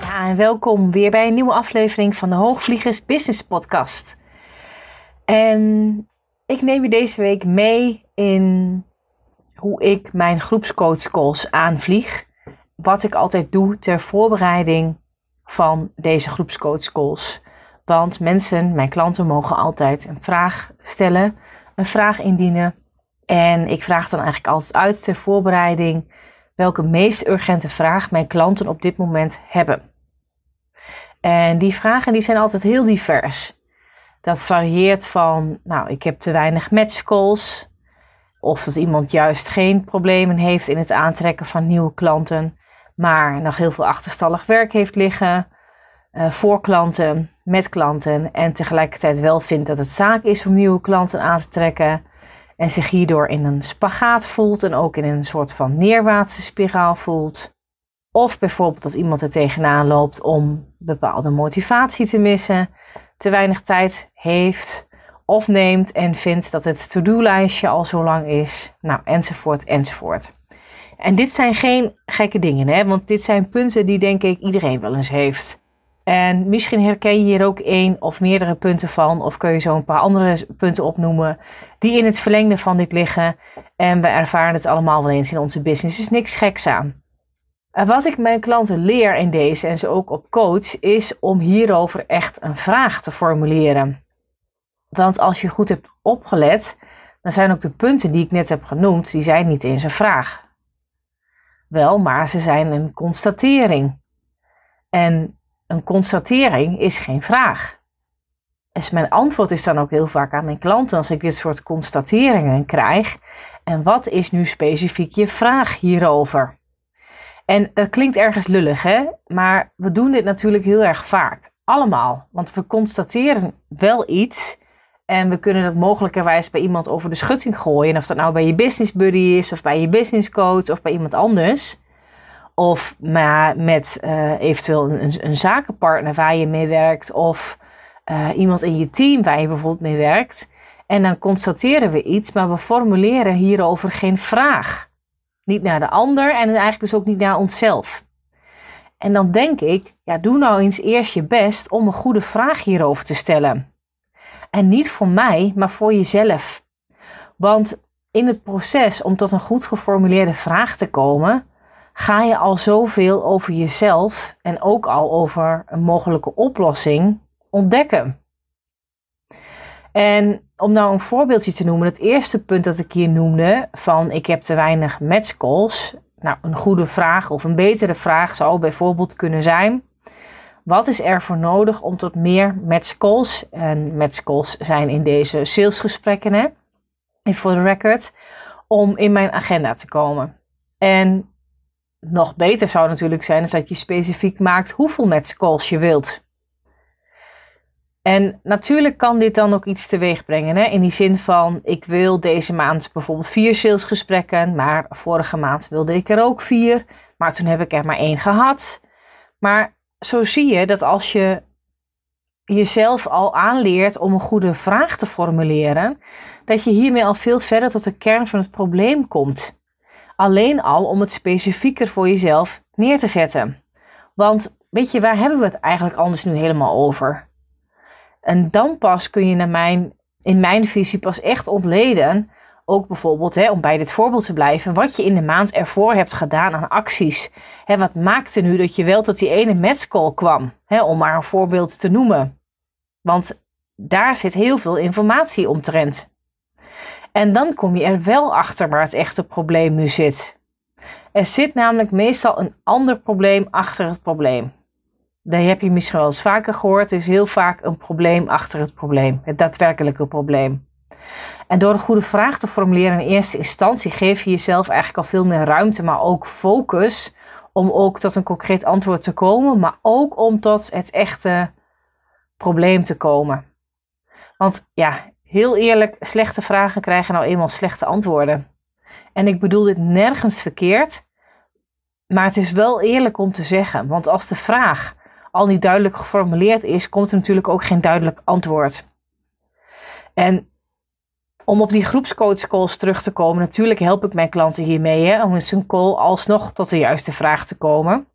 Ja, en welkom weer bij een nieuwe aflevering van de Hoogvliegers Business Podcast. En ik neem je deze week mee in hoe ik mijn groepscoach calls aanvlieg. Wat ik altijd doe ter voorbereiding van deze groepscoach calls. Want mensen, mijn klanten, mogen altijd een vraag stellen, een vraag indienen. En ik vraag dan eigenlijk altijd uit ter voorbereiding welke meest urgente vraag mijn klanten op dit moment hebben. En die vragen die zijn altijd heel divers. Dat varieert van, nou, ik heb te weinig matchcalls. Of dat iemand juist geen problemen heeft in het aantrekken van nieuwe klanten, maar nog heel veel achterstallig werk heeft liggen. Uh, voor klanten, met klanten en tegelijkertijd wel vindt dat het zaak is om nieuwe klanten aan te trekken. En zich hierdoor in een spagaat voelt en ook in een soort van neerwaartse spiraal voelt. Of bijvoorbeeld dat iemand er tegenaan loopt om bepaalde motivatie te missen, te weinig tijd heeft of neemt en vindt dat het to-do-lijstje al zo lang is. Nou, enzovoort, enzovoort. En dit zijn geen gekke dingen, hè? want dit zijn punten die denk ik iedereen wel eens heeft. En misschien herken je hier ook één of meerdere punten van, of kun je zo een paar andere punten opnoemen die in het verlengde van dit liggen. En we ervaren het allemaal wel eens in onze business. is niks geks aan. En wat ik mijn klanten leer in deze en ze ook op coach, is om hierover echt een vraag te formuleren. Want als je goed hebt opgelet, dan zijn ook de punten die ik net heb genoemd, die zijn niet eens een vraag. Wel, maar ze zijn een constatering. En een constatering is geen vraag. Dus mijn antwoord is dan ook heel vaak aan mijn klanten als ik dit soort constateringen krijg. En wat is nu specifiek je vraag hierover? En dat klinkt ergens lullig, hè? Maar we doen dit natuurlijk heel erg vaak. Allemaal. Want we constateren wel iets. En we kunnen dat mogelijkerwijs bij iemand over de schutting gooien. En of dat nou bij je business buddy is, of bij je business coach, of bij iemand anders. Of maar met uh, eventueel een, een, zakenpartner waar je mee werkt. Of uh, iemand in je team waar je bijvoorbeeld mee werkt. En dan constateren we iets, maar we formuleren hierover geen vraag. Niet naar de ander en eigenlijk dus ook niet naar onszelf. En dan denk ik, ja, doe nou eens eerst je best om een goede vraag hierover te stellen. En niet voor mij, maar voor jezelf. Want in het proces om tot een goed geformuleerde vraag te komen, ga je al zoveel over jezelf en ook al over een mogelijke oplossing ontdekken. En om nou een voorbeeldje te noemen, het eerste punt dat ik hier noemde van ik heb te weinig matchcalls. Nou, een goede vraag of een betere vraag zou bijvoorbeeld kunnen zijn: wat is er voor nodig om tot meer matchcalls, en matchcalls zijn in deze salesgesprekken, hè, voor de record, om in mijn agenda te komen? En nog beter zou natuurlijk zijn is dat je specifiek maakt hoeveel matchcalls je wilt. En natuurlijk kan dit dan ook iets teweeg brengen. Hè? In die zin van, ik wil deze maand bijvoorbeeld vier salesgesprekken, maar vorige maand wilde ik er ook vier, maar toen heb ik er maar één gehad. Maar zo zie je dat als je jezelf al aanleert om een goede vraag te formuleren, dat je hiermee al veel verder tot de kern van het probleem komt. Alleen al om het specifieker voor jezelf neer te zetten. Want weet je, waar hebben we het eigenlijk anders nu helemaal over? En dan pas kun je naar mijn, in mijn visie pas echt ontleden, ook bijvoorbeeld, hè, om bij dit voorbeeld te blijven, wat je in de maand ervoor hebt gedaan aan acties. Hè, wat maakte nu dat je wel tot die ene matchcall kwam, hè, om maar een voorbeeld te noemen. Want daar zit heel veel informatie omtrent. En dan kom je er wel achter waar het echte probleem nu zit. Er zit namelijk meestal een ander probleem achter het probleem. Dat heb je misschien wel eens vaker gehoord. Er is heel vaak een probleem achter het probleem. Het daadwerkelijke probleem. En door een goede vraag te formuleren in eerste instantie geef je jezelf eigenlijk al veel meer ruimte, maar ook focus om ook tot een concreet antwoord te komen, maar ook om tot het echte probleem te komen. Want ja, heel eerlijk, slechte vragen krijgen nou eenmaal slechte antwoorden. En ik bedoel dit nergens verkeerd, maar het is wel eerlijk om te zeggen, want als de vraag al niet duidelijk geformuleerd is, komt er natuurlijk ook geen duidelijk antwoord. En om op die groepscoachcalls terug te komen, natuurlijk help ik mijn klanten hiermee hè, om in zijn call alsnog tot de juiste vraag te komen.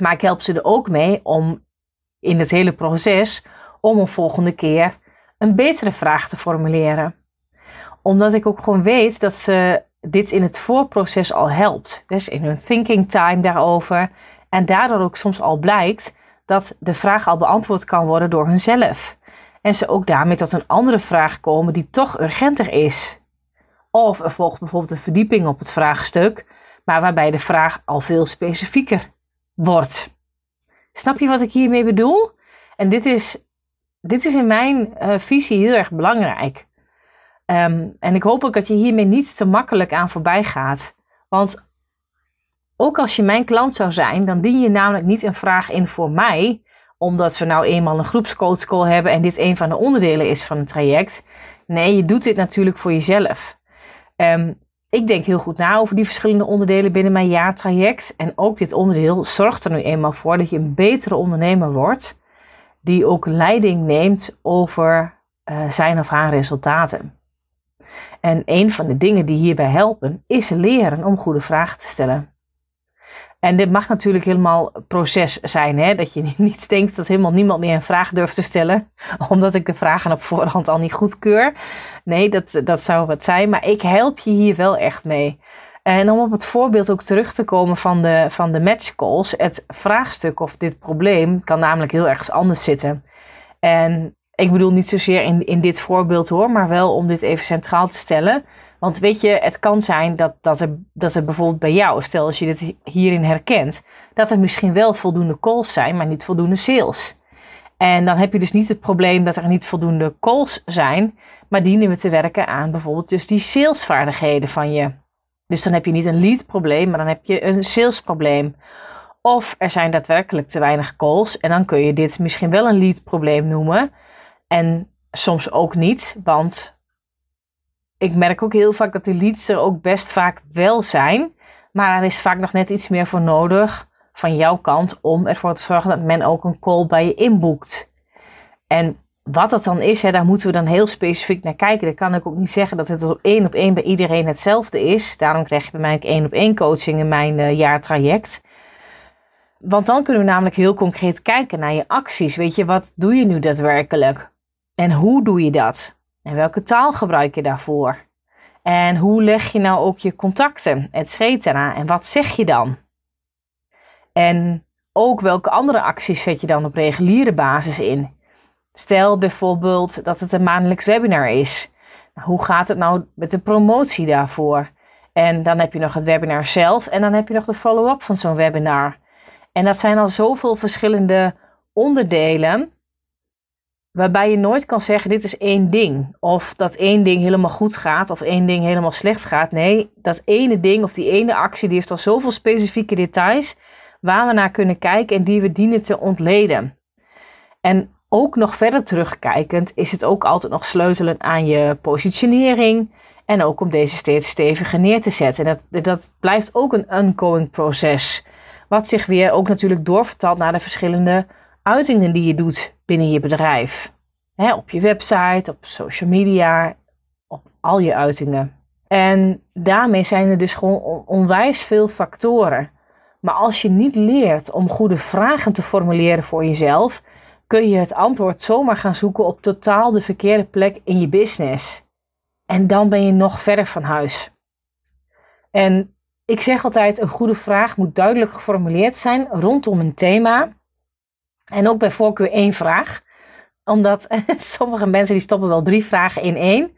Maar ik help ze er ook mee om in het hele proces om een volgende keer een betere vraag te formuleren. Omdat ik ook gewoon weet dat ze dit in het voorproces al helpt. Dus in hun thinking time daarover. En daardoor ook soms al blijkt dat de vraag al beantwoord kan worden door hunzelf. En ze ook daarmee tot een andere vraag komen die toch urgenter is. Of er volgt bijvoorbeeld een verdieping op het vraagstuk, maar waarbij de vraag al veel specifieker wordt. Snap je wat ik hiermee bedoel? En dit is, dit is in mijn uh, visie heel erg belangrijk. Um, en ik hoop ook dat je hiermee niet te makkelijk aan voorbij gaat. Want ook als je mijn klant zou zijn, dan dien je namelijk niet een vraag in voor mij, omdat we nou eenmaal een groepscoachcall hebben en dit een van de onderdelen is van het traject. Nee, je doet dit natuurlijk voor jezelf. Um, ik denk heel goed na over die verschillende onderdelen binnen mijn jaartraject. En ook dit onderdeel zorgt er nu eenmaal voor dat je een betere ondernemer wordt, die ook leiding neemt over uh, zijn of haar resultaten. En een van de dingen die hierbij helpen, is leren om goede vragen te stellen. En dit mag natuurlijk helemaal proces zijn. Hè? Dat je niet denkt dat helemaal niemand meer een vraag durft te stellen. Omdat ik de vragen op voorhand al niet goedkeur. Nee, dat, dat zou wat zijn. Maar ik help je hier wel echt mee. En om op het voorbeeld ook terug te komen van de, van de match calls. Het vraagstuk of dit probleem kan namelijk heel ergens anders zitten. En ik bedoel niet zozeer in, in dit voorbeeld hoor. Maar wel om dit even centraal te stellen. Want weet je, het kan zijn dat, dat, er, dat er bijvoorbeeld bij jou, stel als je dit hierin herkent, dat er misschien wel voldoende calls zijn, maar niet voldoende sales. En dan heb je dus niet het probleem dat er niet voldoende calls zijn, maar dienen we te werken aan bijvoorbeeld dus die salesvaardigheden van je. Dus dan heb je niet een lead probleem, maar dan heb je een sales probleem. Of er zijn daadwerkelijk te weinig calls en dan kun je dit misschien wel een lead probleem noemen. En soms ook niet, want ik merk ook heel vaak dat die leads er ook best vaak wel zijn. Maar er is vaak nog net iets meer voor nodig van jouw kant om ervoor te zorgen dat men ook een call bij je inboekt. En wat dat dan is, hè, daar moeten we dan heel specifiek naar kijken. Dan kan ik ook niet zeggen dat het op één op één bij iedereen hetzelfde is. Daarom krijg je bij mij ook één op één coaching in mijn uh, jaartraject. Want dan kunnen we namelijk heel concreet kijken naar je acties. Weet je, wat doe je nu daadwerkelijk? En hoe doe je dat? En welke taal gebruik je daarvoor? En hoe leg je nou ook je contacten, et cetera? En wat zeg je dan? En ook welke andere acties zet je dan op reguliere basis in? Stel bijvoorbeeld dat het een maandelijks webinar is. Nou, hoe gaat het nou met de promotie daarvoor? En dan heb je nog het webinar zelf en dan heb je nog de follow-up van zo'n webinar. En dat zijn al zoveel verschillende onderdelen Waarbij je nooit kan zeggen, dit is één ding. Of dat één ding helemaal goed gaat of één ding helemaal slecht gaat. Nee, dat ene ding of die ene actie, die heeft al zoveel specifieke details waar we naar kunnen kijken en die we dienen te ontleden. En ook nog verder terugkijkend is het ook altijd nog sleutelen aan je positionering en ook om deze steeds steviger neer te zetten. En dat, dat blijft ook een ongoing proces, wat zich weer ook natuurlijk doorvertaalt naar de verschillende uitingen die je doet binnen je bedrijf. op je website, op social media, op al je uitingen. En daarmee zijn er dus gewoon onwijs veel factoren. Maar als je niet leert om goede vragen te formuleren voor jezelf, kun je het antwoord zomaar gaan zoeken op totaal de verkeerde plek in je business. En dan ben je nog verder van huis. En ik zeg altijd: een goede vraag moet duidelijk geformuleerd zijn rondom een thema en ook bij voorkeur één vraag. Omdat sommige mensen die stoppen wel drie vragen in één.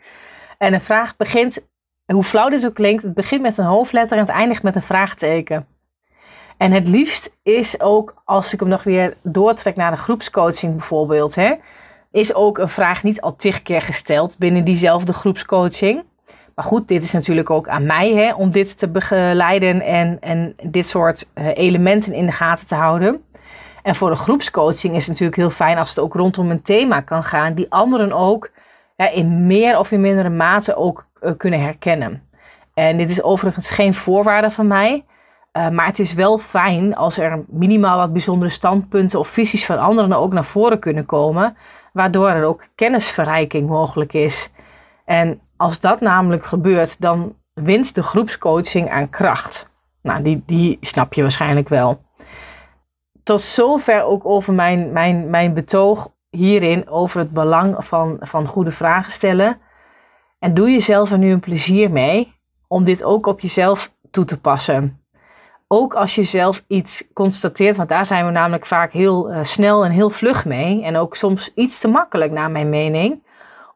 En een vraag begint, hoe flauw dit ook klinkt, het begint met een hoofdletter en het eindigt met een vraagteken. En het liefst is ook, als ik hem nog weer doortrek naar de groepscoaching bijvoorbeeld, hè, is ook een vraag niet al tig keer gesteld binnen diezelfde groepscoaching. Maar goed, dit is natuurlijk ook aan mij hè, om dit te begeleiden en, en dit soort uh, elementen in de gaten te houden. En voor de groepscoaching is het natuurlijk heel fijn als het ook rondom een thema kan gaan, die anderen ook ja, in meer of in mindere mate ook uh, kunnen herkennen. En dit is overigens geen voorwaarde van mij. Uh, maar het is wel fijn als er minimaal wat bijzondere standpunten of visies van anderen ook naar voren kunnen komen, waardoor er ook kennisverrijking mogelijk is. En als dat namelijk gebeurt, dan wint de groepscoaching aan kracht. Nou, die, die snap je waarschijnlijk wel. Tot zover ook over mijn, mijn, mijn betoog hierin over het belang van, van goede vragen stellen. En doe jezelf er nu een plezier mee om dit ook op jezelf toe te passen. Ook als je zelf iets constateert, want daar zijn we namelijk vaak heel uh, snel en heel vlug mee. En ook soms iets te makkelijk, naar mijn mening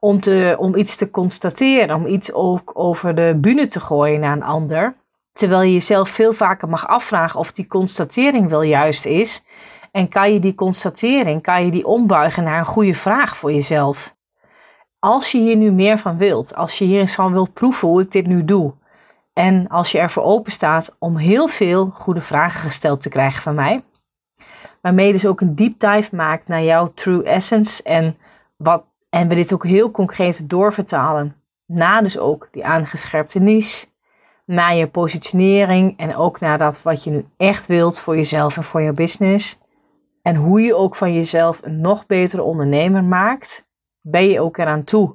om, te, om iets te constateren, om iets ook over de bühne te gooien naar een ander. Terwijl je jezelf veel vaker mag afvragen of die constatering wel juist is. En kan je die constatering, kan je die ombuigen naar een goede vraag voor jezelf. Als je hier nu meer van wilt, als je hier eens van wilt proeven hoe ik dit nu doe. En als je ervoor open staat om heel veel goede vragen gesteld te krijgen van mij. Waarmee je dus ook een deep dive maakt naar jouw true essence en wat en we dit ook heel concreet doorvertalen. Na dus ook die aangescherpte niche, naar je positionering en ook naar dat wat je nu echt wilt voor jezelf en voor je business. En hoe je ook van jezelf een nog betere ondernemer maakt, ben je ook eraan toe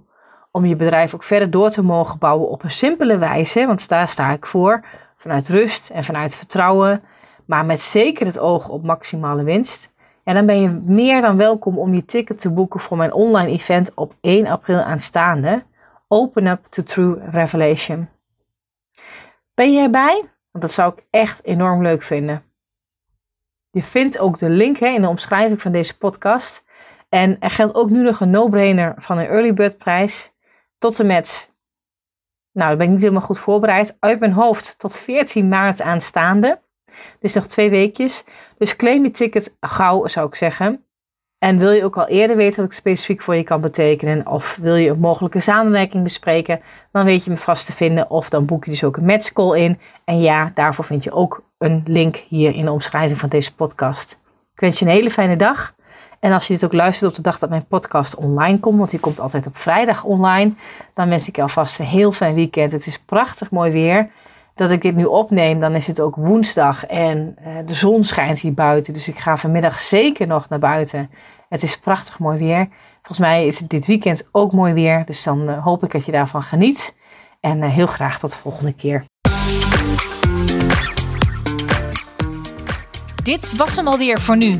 om je bedrijf ook verder door te mogen bouwen op een simpele wijze, want daar sta ik voor, vanuit rust en vanuit vertrouwen, maar met zeker het oog op maximale winst. En dan ben je meer dan welkom om je ticket te boeken voor mijn online event op 1 april aanstaande. Open Up to True Revelation. Ben je erbij? Want dat zou ik echt enorm leuk vinden. Je vindt ook de link hè, in de omschrijving van deze podcast. En er geldt ook nu nog een no-brainer van een early bird prijs. Tot en met, nou, dat ben ik niet helemaal goed voorbereid, uit mijn hoofd tot 14 maart aanstaande. Dus nog twee weekjes. Dus claim je ticket gauw, zou ik zeggen. En wil je ook al eerder weten wat ik specifiek voor je kan betekenen, of wil je een mogelijke samenwerking bespreken, dan weet je me vast te vinden. Of dan boek je dus ook een matchcall in. En ja, daarvoor vind je ook een link hier in de omschrijving van deze podcast. Ik wens je een hele fijne dag. En als je dit ook luistert op de dag dat mijn podcast online komt, want die komt altijd op vrijdag online, dan wens ik je alvast een heel fijn weekend. Het is prachtig mooi weer dat ik dit nu opneem, dan is het ook woensdag en uh, de zon schijnt hier buiten. Dus ik ga vanmiddag zeker nog naar buiten. Het is prachtig mooi weer. Volgens mij is het dit weekend ook mooi weer. Dus dan uh, hoop ik dat je daarvan geniet. En uh, heel graag tot de volgende keer. Dit was hem alweer voor nu.